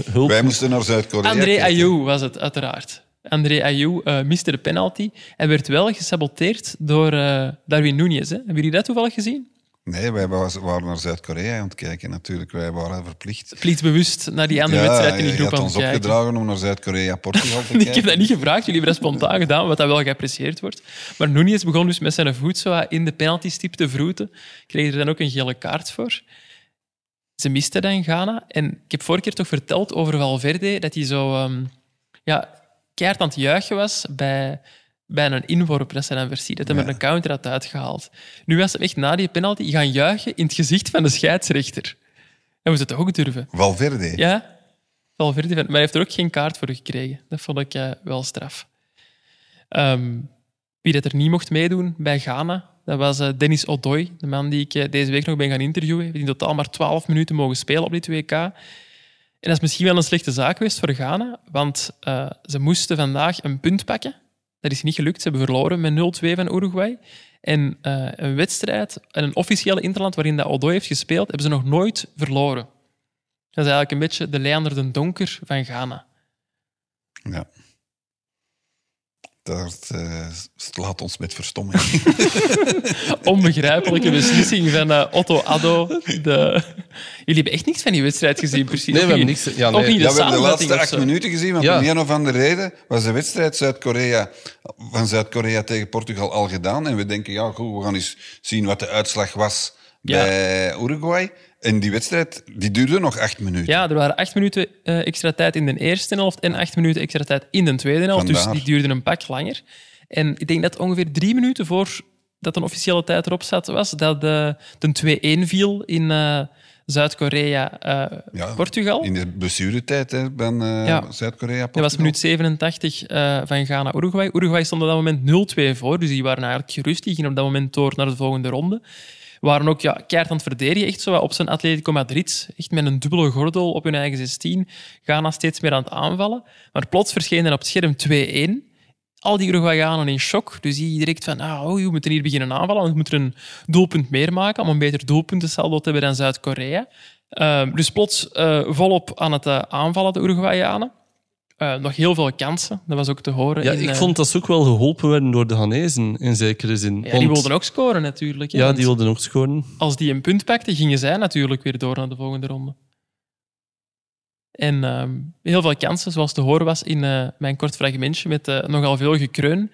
Nee, [LAUGHS] hulp. Wij moesten naar Zuid-Korea André. Ayou was het, uiteraard. André Ayou eh, miste de penalty en werd wel gesaboteerd door eh, Darwin Núñez. Hè. Hebben jullie dat toevallig gezien? Nee, wij waren naar Zuid-Korea aan het kijken natuurlijk. Wij waren verplicht. Plichtbewust naar die andere wedstrijd in die groep aan ons het kijken. opgedragen om naar Zuid-Korea, [LAUGHS] Portugal te Ik kijken. heb dat niet gevraagd, jullie hebben dat spontaan gedaan, wat dat wel geapprecieerd wordt. Maar Núñez begon dus met zijn voet zo in de penaltystip te vroeten. Kreeg er dan ook een gele kaart voor. Ze miste dan Ghana. En ik heb vorige keer toch verteld over Valverde, dat hij zo ehm, ja, keihard aan het juichen was bij, bij een inworp dat dan verziet. Dat Ja. met een counter had uitgehaald. Nu was hij echt na die penalty gaan juichen in het gezicht van de scheidsrechter. Hij moest het toch ook durven. Valverde. Ja, Valverde. Maar hij heeft er ook geen kaart voor gekregen. Dat vond ik eh, wel straf. Ehm, wie dat er niet mocht meedoen bij Ghana, dat was eh, Dennis Odoi, de man die ik eh, deze week nog ben gaan interviewen. Hij heeft in totaal maar 12 minuten mogen spelen op dit WK. En dat is misschien wel een slechte zaak geweest voor Ghana, want ze moesten vandaag een punt pakken. Dat is niet gelukt. Ze hebben verloren met 0-2 van Uruguay. En eh, een wedstrijd, en een officiële interland waarin dat Odoi heeft gespeeld, hebben ze nog nooit verloren. Dat is eigenlijk een beetje de Leander den Donker van Ghana. Ja. Dat eh, slaat ons met verstomming. [LAUGHS] Onbegrijpelijke beslissing van eh, Otto Addo. De... Jullie hebben echt niks van die wedstrijd gezien, precies. Nee, we hebben niks... Ja, nee. niet de Ja, we hebben de laatste acht minuten gezien, want Ja. om een of andere reden was de wedstrijd Zuid-Korea van Zuid-Korea tegen Portugal al gedaan. En we denken, ja, goed, we gaan eens zien wat de uitslag was Ja. bij Uruguay. En die wedstrijd die duurde nog acht minuten. Ja, er waren acht minuten eh, extra tijd in de eerste helft en acht minuten extra tijd in de tweede helft. Dus die duurden een pak langer. En ik denk dat ongeveer drie minuten voor dat een officiële tijd erop zat, was dat de, de 2-1 viel in eh, Zuid-Korea, eh, Ja, Portugal. In de blessuretijd hè, van eh, Ja. Zuid-Korea. Dat was minuut 87 eh, van Ghana-Uruguay. Uruguay stond op dat moment 0-2 voor, dus die waren eigenlijk gerust. Die gingen op dat moment door naar de volgende ronde. Waren ook ja, keihard aan het echt zo op zijn Atletico Madrid. Echt met een dubbele gordel op hun eigen 16. Ghana steeds meer aan het aanvallen. Maar plots verscheen er op het scherm 2-1. Al die Uruguayanen in shock. Dus die direct van, ah, oh, we moeten hier beginnen aanvallen. We moeten een doelpunt meer maken om een beter doelpuntensaldo te hebben dan Zuid-Korea. Ehm, dus plots eh, volop aan het eh, aanvallen, de Uruguayanen. Eh, nog heel veel kansen, dat was ook te horen. Ja, in, ik eh, vond dat ze ook wel geholpen werden door de Ghanese, in zekere zin. ja, die wilden ook scoren natuurlijk. hè, Ja, die wilden ook scoren. Als die een punt pakten, gingen zij natuurlijk weer door naar de volgende ronde. En ehm, heel veel kansen, zoals te horen was in eh, mijn kort fragmentje met eh, nogal veel gekreun.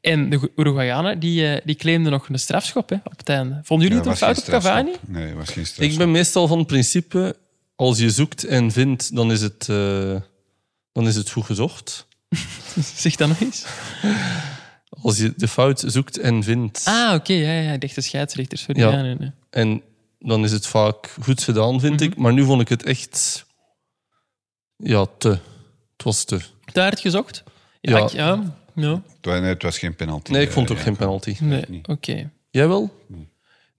En de Uruguayanen die, die claimden nog een strafschop hè, op het einde. Vonden jullie Ja, het een fout op Cavani? Nee, was geen strafschop. Ik ben meestal van het principe, als je zoekt en vindt, dan is het, eh, dan is het goed gezocht. [LAUGHS] Zeg dat nog eens. Als je de fout zoekt en vindt, Ah, oké. ja, ja, ik dacht de scheidsrechter. Sorry. Ja. Ja, nee, nee. en dan is het vaak goed gedaan, vind ik. Maar nu vond ik het echt... Ja, te. Het was te. Te hard gezocht? Ja. Ja. ik- ja. Het nee, het was geen penalty. Nee, ik vond eh, ook geen penalty. Nee, niet. oké. Jij wel?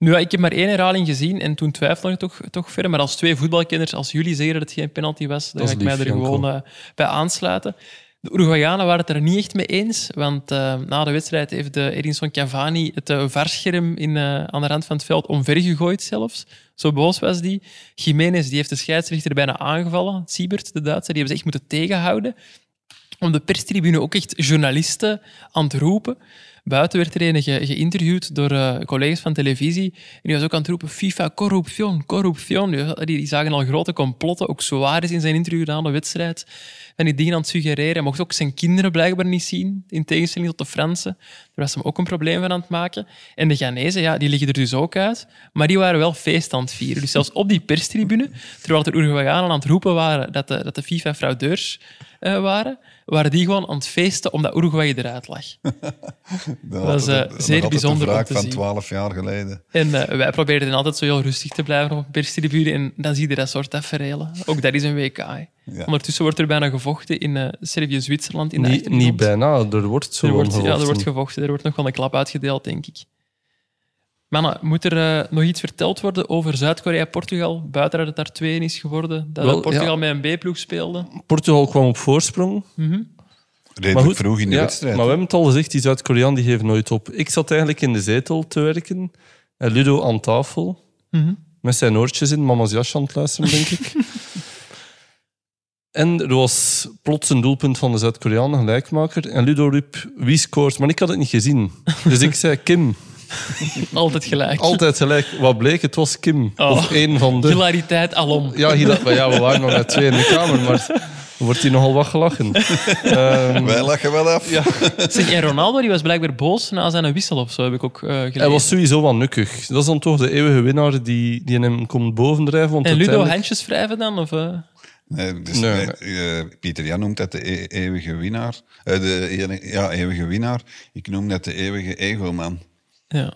Nu, ik heb maar één herhaling gezien en toen twijfelde ik toch, toch verder. Maar als twee voetbalkenners, als jullie zeggen dat het geen penalty was, dan ga ik mij er Janko. gewoon eh, bij aansluiten. De Uruguayanen waren het er niet echt mee eens, want eh, na de wedstrijd heeft de Edinson Cavani het uh, varscherm in, aan de rand van het veld omvergegooid zelfs. Zo boos was die. Jiménez die heeft de scheidsrechter bijna aangevallen. Siebert, de Duitser, die hebben ze echt moeten tegenhouden. Om de perstribune ook echt journalisten aan het roepen. Buiten werd er een ge- geïnterviewd door eh, collega's van televisie. En die was ook aan het roepen, FIFA, corruption, corruption. Die, die zagen al grote complotten. Ook Suarez in zijn interview na de wedstrijd. En die dingen aan het suggereren. Hij mocht ook zijn kinderen blijkbaar niet zien, in tegenstelling tot de Fransen. Daar was hem ook een probleem van aan het maken. En de Ghanese, ja, die liggen er dus ook uit. Maar die waren wel feest aan het vieren. Dus zelfs op die perstribune, terwijl de Uruguayanen aan het roepen waren dat de, dat de FIFA-fraudeurs eh, waren, waren die gewoon aan het feesten omdat Uruguay eruit lag. [LAUGHS] Dat was, eh, zeer bijzonder om Een te van zien. twaalf jaar geleden. En eh, wij probeerden altijd zo heel rustig te blijven op een perstribune. En dan zie je dat soort tafereelen. Ook dat is een WK. hè. Ja. Ondertussen wordt er bijna gevochten in eh, Servië-Zwitserland. in de Niet, achtergrond. niet bijna, er wordt zo Er wordt, ja, gevochten. er wordt gevochten. Er wordt nog wel een klap uitgedeeld, denk ik. Mannen, moet er eh, nog iets verteld worden over Zuid-Korea-Portugal? Buiten dat het daar 2 is geworden. Dat Wel, Portugal ja. met een B-ploeg speelde. Portugal kwam op voorsprong. Redelijk vroeg in de ja, wedstrijd. Maar we hebben het al gezegd, die Zuid-Koreaan die geeft nooit op. Ik zat eigenlijk in de zetel te werken en Ludo aan tafel. Mhm. Met zijn oortjes in, mama's jasje aan het luisteren, denk ik. [LAUGHS] en er was plots een doelpunt van de Zuid-Koreaan, een gelijkmaker. En Ludo riep, wie scoort? Maar ik had het niet gezien. Dus ik zei Kim. [LAUGHS] Altijd gelijk. Altijd gelijk. Wat bleek, het was Kim. Oh. Of één van de... Hilariteit alom. Ja, ja, we waren maar met twee in de kamer, maar wordt hier nogal wat gelachen. Ehm, Wij lachen wel af. ja. Zeg, en Ronaldo die was blijkbaar boos na zijn wissel of zo, heb ik ook eh, gelezen. Hij was sowieso wat nukkig. Dat is dan toch de eeuwige winnaar die, die hem komt bovendrijven. Want En Ludo uiteindelijk- handjes wrijven dan? Of, eh? Nee, dus, Nee, eh, Pieter Jan noemt dat de e- eeuwige winnaar. Eh, de ja, eeuwige winnaar. Ik noem dat de eeuwige ego-man. Ja.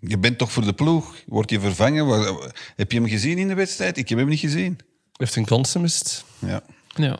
Je bent toch voor de ploeg? Wordt je vervangen? Heb je hem gezien in de wedstrijd? Ik heb hem niet gezien. heeft een kans gemist. Ja, ja.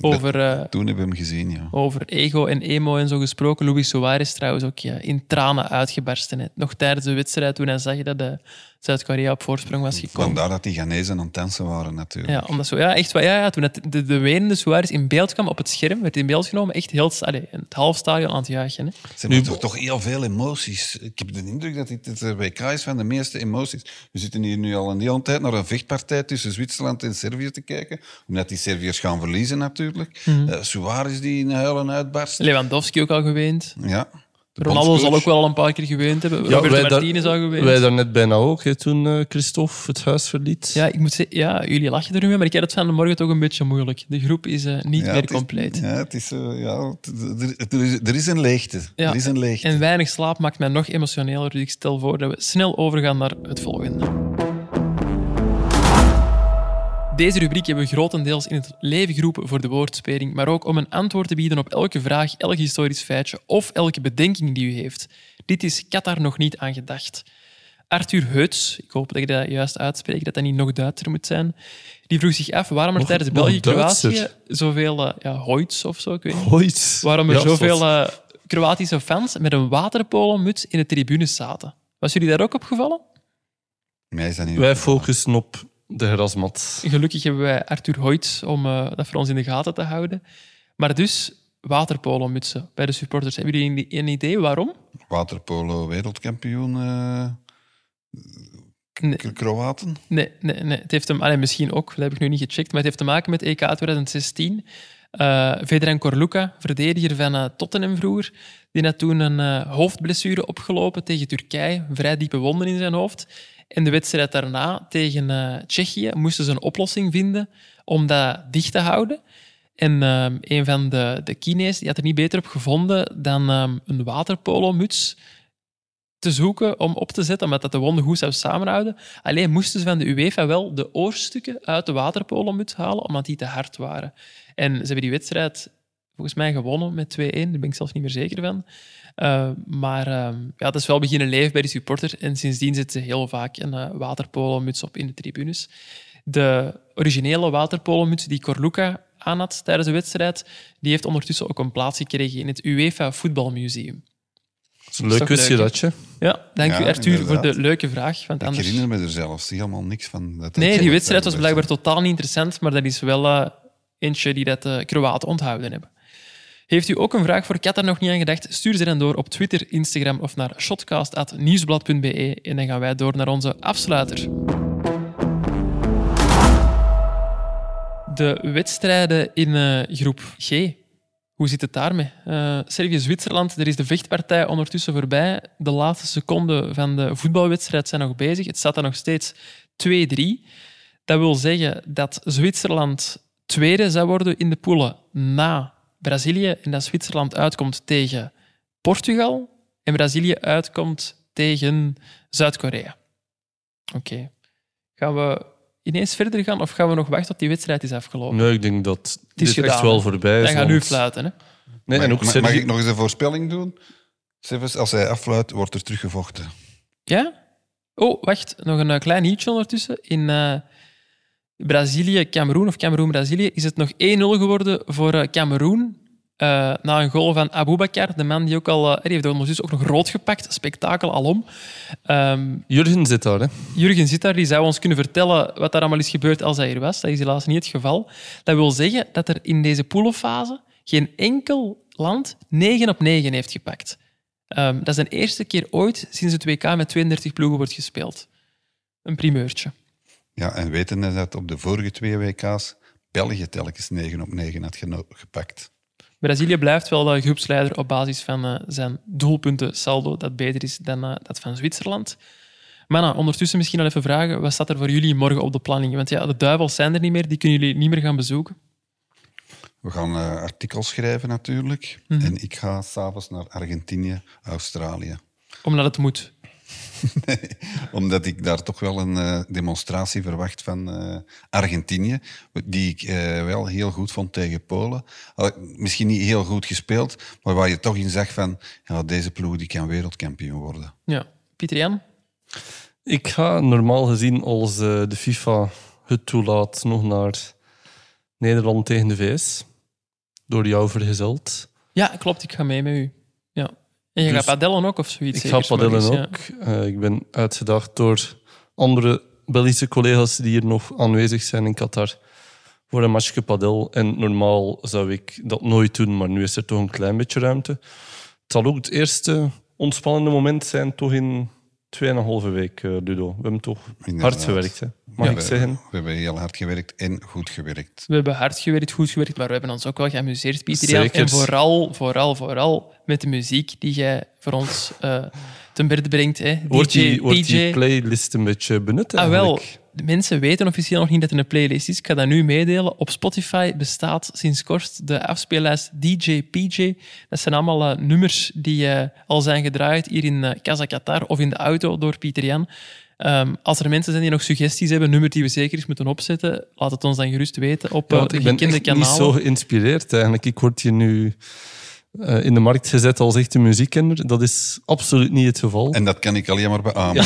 Over, eh, toen heb ik hem gezien, ja. over ego en emo en zo gesproken. Luis Suarez trouwens ook ja, in tranen uitgebarsten. Hè. Nog tijdens de wedstrijd toen hij zag dat de Zuid-Korea op voorsprong was gekomen. Vandaar dat die Ghanese aan het dansen waren, natuurlijk. Ja, omdat zo, ja, echt, ja, ja, toen het, de, de wenende Suarez in beeld kwam op het scherm, werd in beeld genomen, echt heel, allee, het half stadion aan het juichen. Hè. Ze hebben toch, toch heel veel emoties. Ik heb de indruk dat dit het WK is van de meeste emoties. We zitten hier nu al een hele tijd naar een vechtpartij tussen Zwitserland en Servië te kijken. Omdat die Serviërs gaan verliezen natuurlijk. Eh, Suarez die in huilen uitbarst. Lewandowski ook al geweend. Ja. Ronaldo zal ook wel al een paar keer geweend hebben. Ja, Roberto wij daar- Martinez al geweest. Wij daarnet bijna ook, hè, toen eh, Christophe het huis verliet. Ja, ik moet zeggen, ja, jullie lachen er nu mee, maar ik heb het van de morgen toch een beetje moeilijk. De groep is eh, niet Ja, meer het is- compleet. Ja, het is, eh, ja, het- er, er is, er is een leegte. Ja, Er is een leegte. En weinig slaap maakt mij nog emotioneler, dus ik stel voor dat we snel overgaan naar het volgende. Deze rubriek hebben we grotendeels in het leven geroepen voor de woordspeling, maar ook om een antwoord te bieden op elke vraag, elk historisch feitje of elke bedenking die u heeft. Dit is Qatar nog niet aan gedacht. Arthur Heuts, ik hoop dat ik dat juist uitspreek, dat dat niet nog Duitser moet zijn, die vroeg zich af waarom er Nog- tijdens België-Kroatië zoveel uh, ja, Hoyts of zo, ik weet niet. Ooit. Waarom er Ja, zoveel eh, Kroatische fans met een waterpolomuts in de tribunes zaten. Was jullie daar ook opgevallen? Mij is dat niet Wij opgevallen. focussen op de grasmat. Gelukkig hebben wij Arthur Hoyt om eh, dat voor ons in de gaten te houden. Maar dus waterpolomutsen bij de supporters. Hebben jullie een, idee waarom? Waterpolo wereldkampioen eh, Nee, Kroaten. nee, nee, nee. Het heeft hem, allee, misschien ook, dat heb ik nu niet gecheckt, maar het heeft te maken met EK 2016. Eh Vedran Korluka, verdediger van eh, Tottenham vroeger, die had toen een eh, hoofdblessure opgelopen tegen Turkije, vrij diepe wonden in zijn hoofd. En de wedstrijd daarna tegen eh, Tsjechië moesten ze een oplossing vinden om dat dicht te houden. En ehm, een van de, de die had er niet beter op gevonden dan ehm, een waterpolomuts te zoeken om op te zetten, omdat dat de wonden goed zou samenhouden. Alleen moesten ze van de UEFA wel de oorstukken uit de waterpolomuts halen, omdat die te hard waren. En ze hebben die wedstrijd volgens mij gewonnen met 2-1, daar ben ik zelfs niet meer zeker van. Uh, maar uh, ja, het is wel beginnen leven bij de supporter en sindsdien zitten ze heel vaak een uh, waterpolomuts op in de tribunes. De originele waterpolomuts die Corluca aan had tijdens de wedstrijd, die heeft ondertussen ook een plaats gekregen in het UEFA Voetbalmuseum. Een leuk quizje, datje. Ja, dank Ja, u Arthur voor de leuke vraag. Want Ik anders... herinner me er zelfs helemaal niks van. Dat Nee, dat- die wedstrijd was dat- blijkbaar totaal niet interessant, maar dat is wel eh, eentje die dat de Kroaten onthouden hebben. Heeft u ook een vraag voor Kat er nog niet aan gedacht? Stuur ze dan door op Twitter, Instagram of naar shotcast.nieuwsblad.be en dan gaan wij door naar onze afsluiter. De wedstrijden in eh, groep G. Hoe zit het daarmee? Eh Servië-Zwitserland, er is de vechtpartij ondertussen voorbij. De laatste seconden van de voetbalwedstrijd zijn nog bezig. Het staat er nog steeds 2-3. Dat wil zeggen dat Zwitserland tweede zou worden in de poelen na Brazilië en dat Zwitserland uitkomt tegen Portugal en Brazilië uitkomt tegen Zuid-Korea. Oké. Gaan we ineens verder gaan of gaan we nog wachten tot die wedstrijd is afgelopen? Nee, ik denk dat is dit echt wel voorbij is. Dan gaan nu want- fluiten. Hè? Nee, Mag, en ook mag- mag ik nog eens een voorspelling doen? Sevens, als hij affluit, wordt er teruggevochten. Ja? Oh, wacht. Nog een eh, klein nieuwtje ondertussen. In eh, Brazilië, Cameroen of Cameroen-Brazilië is het nog 1-0 geworden voor eh, Cameroen. Eh, na een goal van Aboubakar, de man die ook al... eh, die heeft ondertussen ook nog rood gepakt. Spektakel alom. Ehm Jurgen zit daar, hè? Jurgen zit daar, die zou ons kunnen vertellen wat daar allemaal is gebeurd als hij hier was. Dat is helaas niet het geval. Dat wil zeggen dat er in deze poelenfase geen enkel land 9 op 9 heeft gepakt. Ehm, dat is de eerste keer ooit sinds het WK met 32 ploegen wordt gespeeld. Een primeurtje. Ja, en weten dat op de vorige twee WK's België telkens 9 op 9 had gepakt. Brazilië blijft wel de groepsleider op basis van eh, zijn doelpunten saldo, dat beter is dan eh, dat van Zwitserland. Maar nou, ondertussen misschien al even vragen, wat staat er voor jullie morgen op de planning? Want ja, de duivels zijn er niet meer, die kunnen jullie niet meer gaan bezoeken. We gaan eh, artikels schrijven natuurlijk. Mhm. En ik ga s'avonds naar Argentinië, Australië. Omdat het moet. [LAUGHS] Omdat ik daar toch wel een eh, demonstratie verwacht van eh, Argentinië, die ik eh, wel heel goed vond tegen Polen. Al- Misschien niet heel goed gespeeld, maar waar je toch in zag van ja, deze ploeg die kan wereldkampioen worden. Ja. Pieter Jan? Ik ga normaal gezien, als de FIFA het toelaat, nog naar Nederland tegen de VS. Door jou vergezeld. Ja, klopt, ik ga mee met u. En je Dus gaat padellen ook of zoiets? Ik ga padellen ook. Eh, ik ben uitgedaagd door andere Belgische collega's die hier nog aanwezig zijn in Qatar voor een matchje padel. En normaal zou ik dat nooit doen, maar nu is er toch een klein beetje ruimte. Het zal ook het eerste ontspannende moment zijn, toch in 2,5 week, eh, Ludo. We hebben toch Inderdaad. hard gewerkt, hè? mag Ja, ik we, zeggen. We hebben heel hard gewerkt en goed gewerkt. We hebben hard gewerkt, goed gewerkt, maar we hebben ons ook wel geamuseerd, Pieter. En vooral, vooral, vooral met de muziek die jij voor ons eh ten berde brengt. Hè. Wordt DJ, die, wordt die playlist een beetje benut Ah, wel. De mensen weten officieel nog niet dat er een playlist is. Ik ga dat nu meedelen. Op Spotify bestaat sinds kort de afspeellijst DJ PJ. Dat zijn allemaal eh, nummers die eh, al zijn gedraaid hier in uh, Casa Qatar of in de auto door Pieter Jan. Ehm, als er mensen zijn die nog suggesties hebben, nummer die we zeker eens moeten opzetten, laat het ons dan gerust weten op Ja, ik ben echt niet zo geïnspireerd eigenlijk. Ik word hier nu eh, in de markt gezet als echte muziekkenner. Dat is absoluut niet het geval. En dat kan ik alleen maar beamen.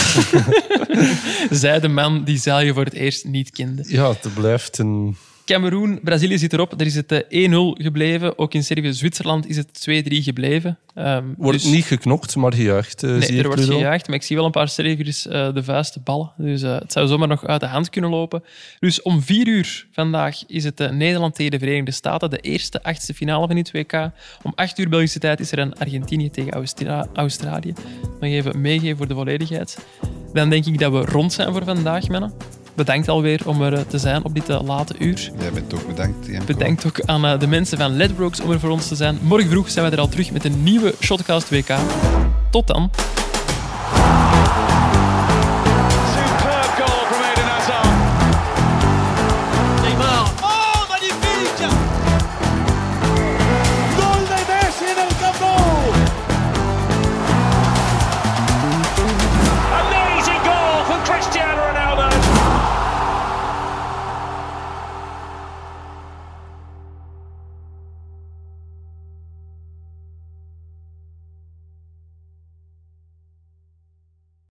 [LAUGHS] [LAUGHS] Zij de man die Zelje voor het eerst niet kende. Ja, het blijft een... Cameroen, Brazilië zit erop. Daar is het eh, 1-0 gebleven. Ook in Servië, Zwitserland is het 2-3 gebleven. Ehm, Wordt dus- niet geknokt, maar gejuicht. eh, Nee, er wordt Ludo. gejaagd, maar ik zie wel een paar Serviërs eh, de vuisten ballen. Dus eh, het zou zomaar nog uit de hand kunnen lopen. Dus om vier uur vandaag is het eh, Nederland tegen de Verenigde Staten, de eerste achtste finale van dit WK. Om acht uur Belgische tijd is er een Argentinië tegen Austra- Australië. Nog even meegeven voor de volledigheid. Dan denk ik dat we rond zijn voor vandaag, mannen. Bedankt alweer om er eh, te zijn op dit eh, late uur. Jij bent ook bedankt. Janko. Bedankt ook aan eh, de mensen van Ledbrokes om er voor ons te zijn. Morgen vroeg zijn we er al terug met een nieuwe Shotcast WK. Tot dan.